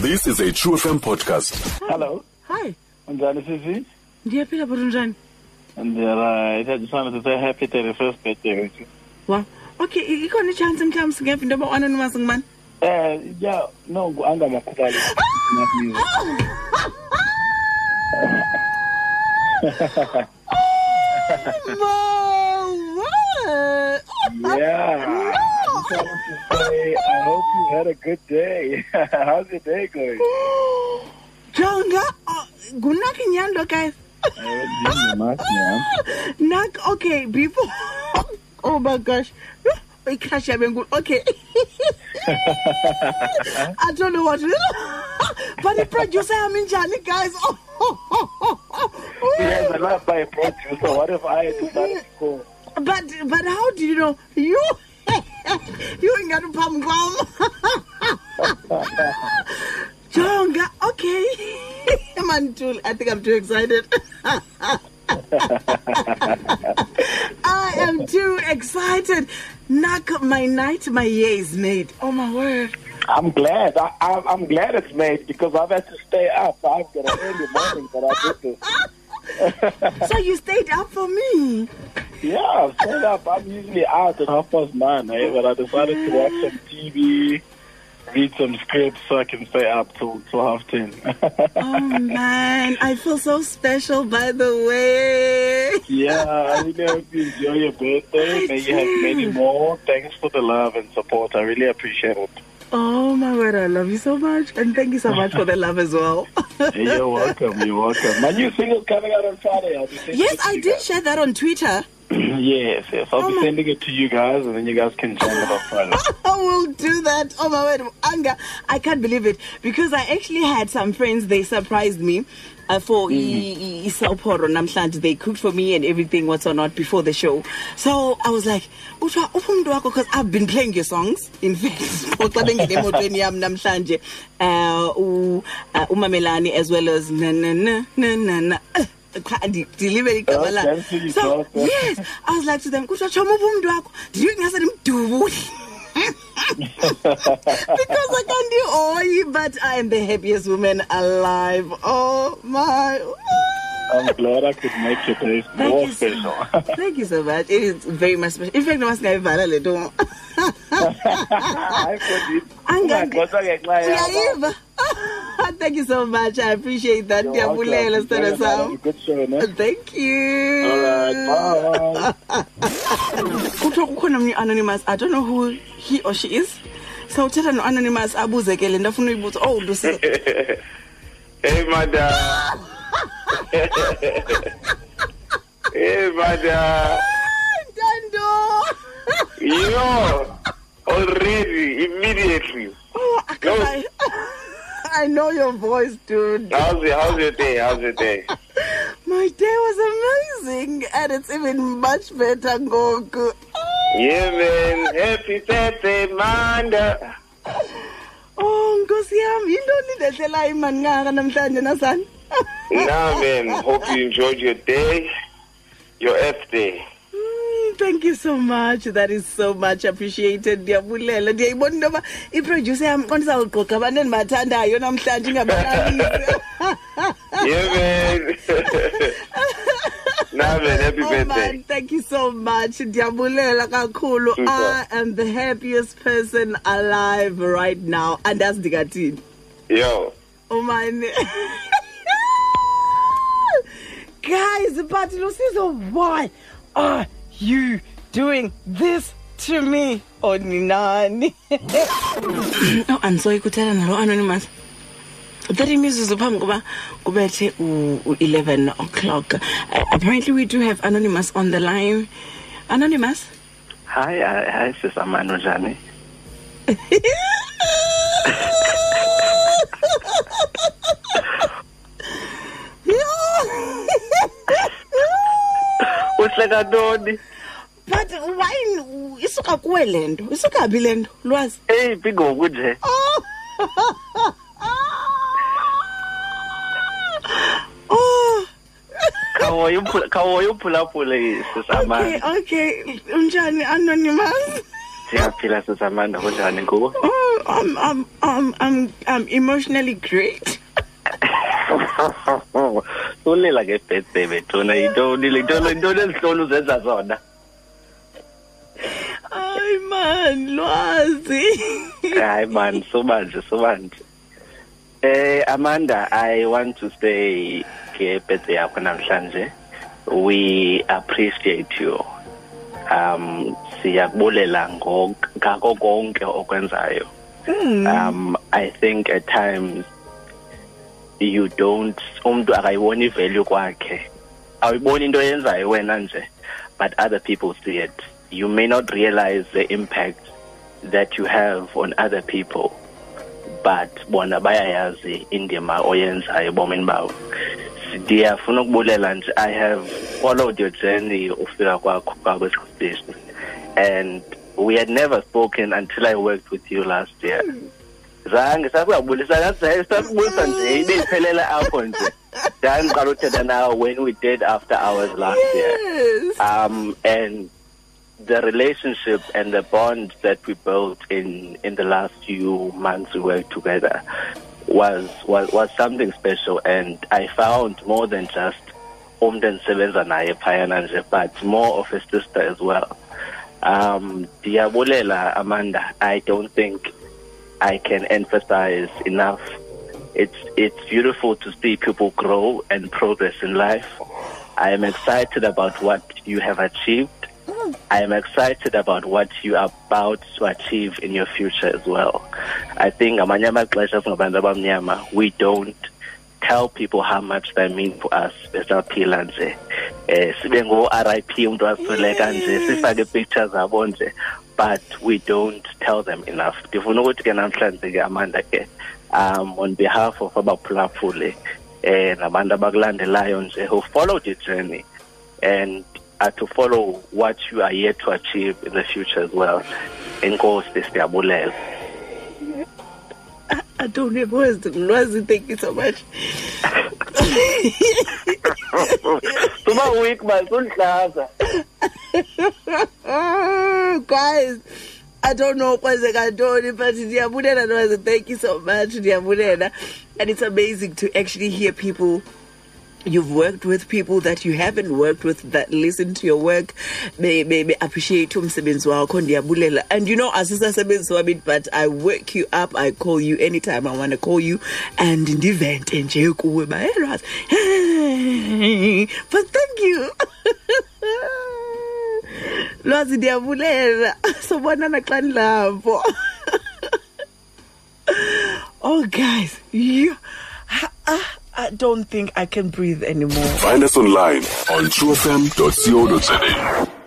This is a True FM podcast. Hello. Hi. Unjani sisi? Ndiyaphila bhuti njani? Ndialright. I just wanted to say happy 31st birthday with you. Wow. Okay, i- ikhona i-chance mhlawumbe singeva into yoba-anonymous ngubani? Eh, yeah, no, ngu-Anga Makhubalo. Wow. yeah. I to say I hope you had a good day. How's your day going? Jonga, oh, ngunak inyando guys. Eh, Naak, okay, before. oh my gosh. Yabenkulu. Okay. I don't know what to do. but the producer yami njani guys. Oh, oh, oh, oh, has a lot by producer. What if I had to start score? But but how do you know you you ain't got a problem, Jonga, okay. Man, too, I think I'm too excited. I am too excited. Knock my night, my year is made. Oh my word. I'm glad. I, I, I'm glad it's made because I've had to stay up. I've got an early morning, but I did this. So you stayed up for me. Yeah, stayed up. I'm usually out at half past nine, eh? but I decided to watch some TV, read some scripts so I can stay up till, till half ten. Oh man, I feel so special by the way. yeah, I really hope you enjoy your birthday. May you have many more. Thanks for the love and support. I really appreciate it. Oh my word, I love you so much. And thank you so much for the love as well. You're welcome. You're welcome. My new single coming out on Friday. I'll be sending yes, I did guys. share that on Twitter. yes, yes. I'll be sending it to you guys, and then you guys can jam it on Friday. I will do that. Oh my word, Anga. I can't believe it because I actually had some friends. They surprised me uh, for mm. isoporo namhlanje. They cooked for me and everything, what's or not, before the show. So I was like, "Uthiwa uphi umuntu wakho?" because I've been playing your songs. In fact, emotweni yami namhlanje, uh, uh, umamelani as well as na na na na na na. Cha- ndi- deliver igama la. dance to your So yes, I was like to them, "Kuthiwa choma uphi umuntu wakho?" Ndiyo ngase ndimdubule. because I can't do all, but I am the happiest woman alive. Oh my. I'm glad I could make your day more you, so, special. thank you so much. It is very much special. In fact, I must have a little. Hayi mfondisi. Anga- Ungagxotha ngenxa yakho. Uyayiva? Thank you so much. I appreciate that. You're welcome. Ndiyabulela Enjoy sithando your night. Have a sam. Good show, ne? Thank you. All right, bye. kuthiwa kukhona omnye anonymous i don't know who he or she is so uthetha no-anonymous abuze ke le nto afuna uyibuza oh lusi Hey, madam. hey, madam. ntando Yo, already, immediately. oh, I, No. I, know your voice dude How's your, how's your day? How's your day? my day was amazing and it's even much better ngoku Yeah, man. Happy birthday, Manda. oh nkosi yam yintoni ndehlelayo imani ngaka namhlanje nasani Nah, man. Hope you enjoyed your day, your F day. Thank you so much that is so much appreciated ndiyabulela ndiyayibona into yoba iproducer yam qondisa kugoqa abantu endibathandayo namhlanje ingabalalisi Yeah, man. nah, man. Happy Oh man, thank you so much. Ndiyabulela kakhulu. I am the happiest person alive right now. And that's Digatini. Yo. Oh man. Guys, but Luciso, why are you doing this to me? Oh, Ninani. oh, I'm sorry, kuthela nalo anonymous. 30 mizuzu phambi koba kubethe u-11 o'clock uh, apparently we do have anonymous on the line anonymous Hi, hi, hi, sisamano njani? kuhle kantoni but why isuka kuwe le nto? Isuka phi le nto? Lwazi. Eyiphi ngoku nje. Oh! Oh! Khawoye uphulaphule sisamanda okay unjani anonymous? Siyaphila sisamanda kunjani ngubo oh, um, um, um, I'm, I'm emotionally great. ulila ke birthday bethuna yintoni yintoni ezihloni uzenza zona? Ay man, lwazi. hayi man sobanje sobanje. Eh amanda i want to say ngebirthday yakho namhlanje. We appreciate you. Um siyakubulela ngako konke okwenzayo. Um i think at times you don't umuntu akayiboni ivalue kwakhe. Awuyiboni into yenzayo wena nje but other people see it. You may not realize the impact that you have on other people but bona bayayazi indima oyenzayo ebomini babo ndiyafuna ukubulela nje i have followed your journey ufika kwakho kwakwestation and we had never spoken until i worked with you last year zange sakuyabulisa sakubulisa nje ibe iphelela apho nje. Ndandiqala uthetha nawe when we did after hours last year. Yes. um, and the relationship and the bond that we built in in the last few months we worked together was was was something special. And I found more than just umuntu endisebenza naye phayana nje but more of a sister as well. Um ndiyabulela Amanda I don't think I can emphasize enough. It's it's beautiful to see people grow and progress in life. I am excited about what you have achieved. I am excited about what you are about to achieve in your future as well. I think we don't tell people how much they mean for us. Besaphila nje eh sibe ngo RIP umuntu wasweleka nje sifake pictures zabo nje but we don't tell them enough ndifuna ukuthi ke namhlanje ke Amanda ke um on behalf of abaphulaphuli eh nabantu abakulandelayo nje who followed your journey and uh, to follow what you are yet to achieve in the future as well. Enkosi siyabulela. I don't have words. Lwazi, thank you so much. Suba week man sunhlaza. Oh, guys, I don't know kwenzeka ntoni but ndiyabulela Lwazi. Thank you so much. Ndiyabulela. And it's amazing to actually hear people you've worked with people that you haven't worked with that listen to your work be, be, be appreciate umsebenzi wakho ndiyabulela and you know asisasebenzi wami but i work you up i call you anytime i want to call you and ndivente nje kuwe bayelwazi but thank you lwazi ndiyabulela sobonana xa ndilapho oh guys you I don't think I can breathe anymore. Find us online on truefm.co.za.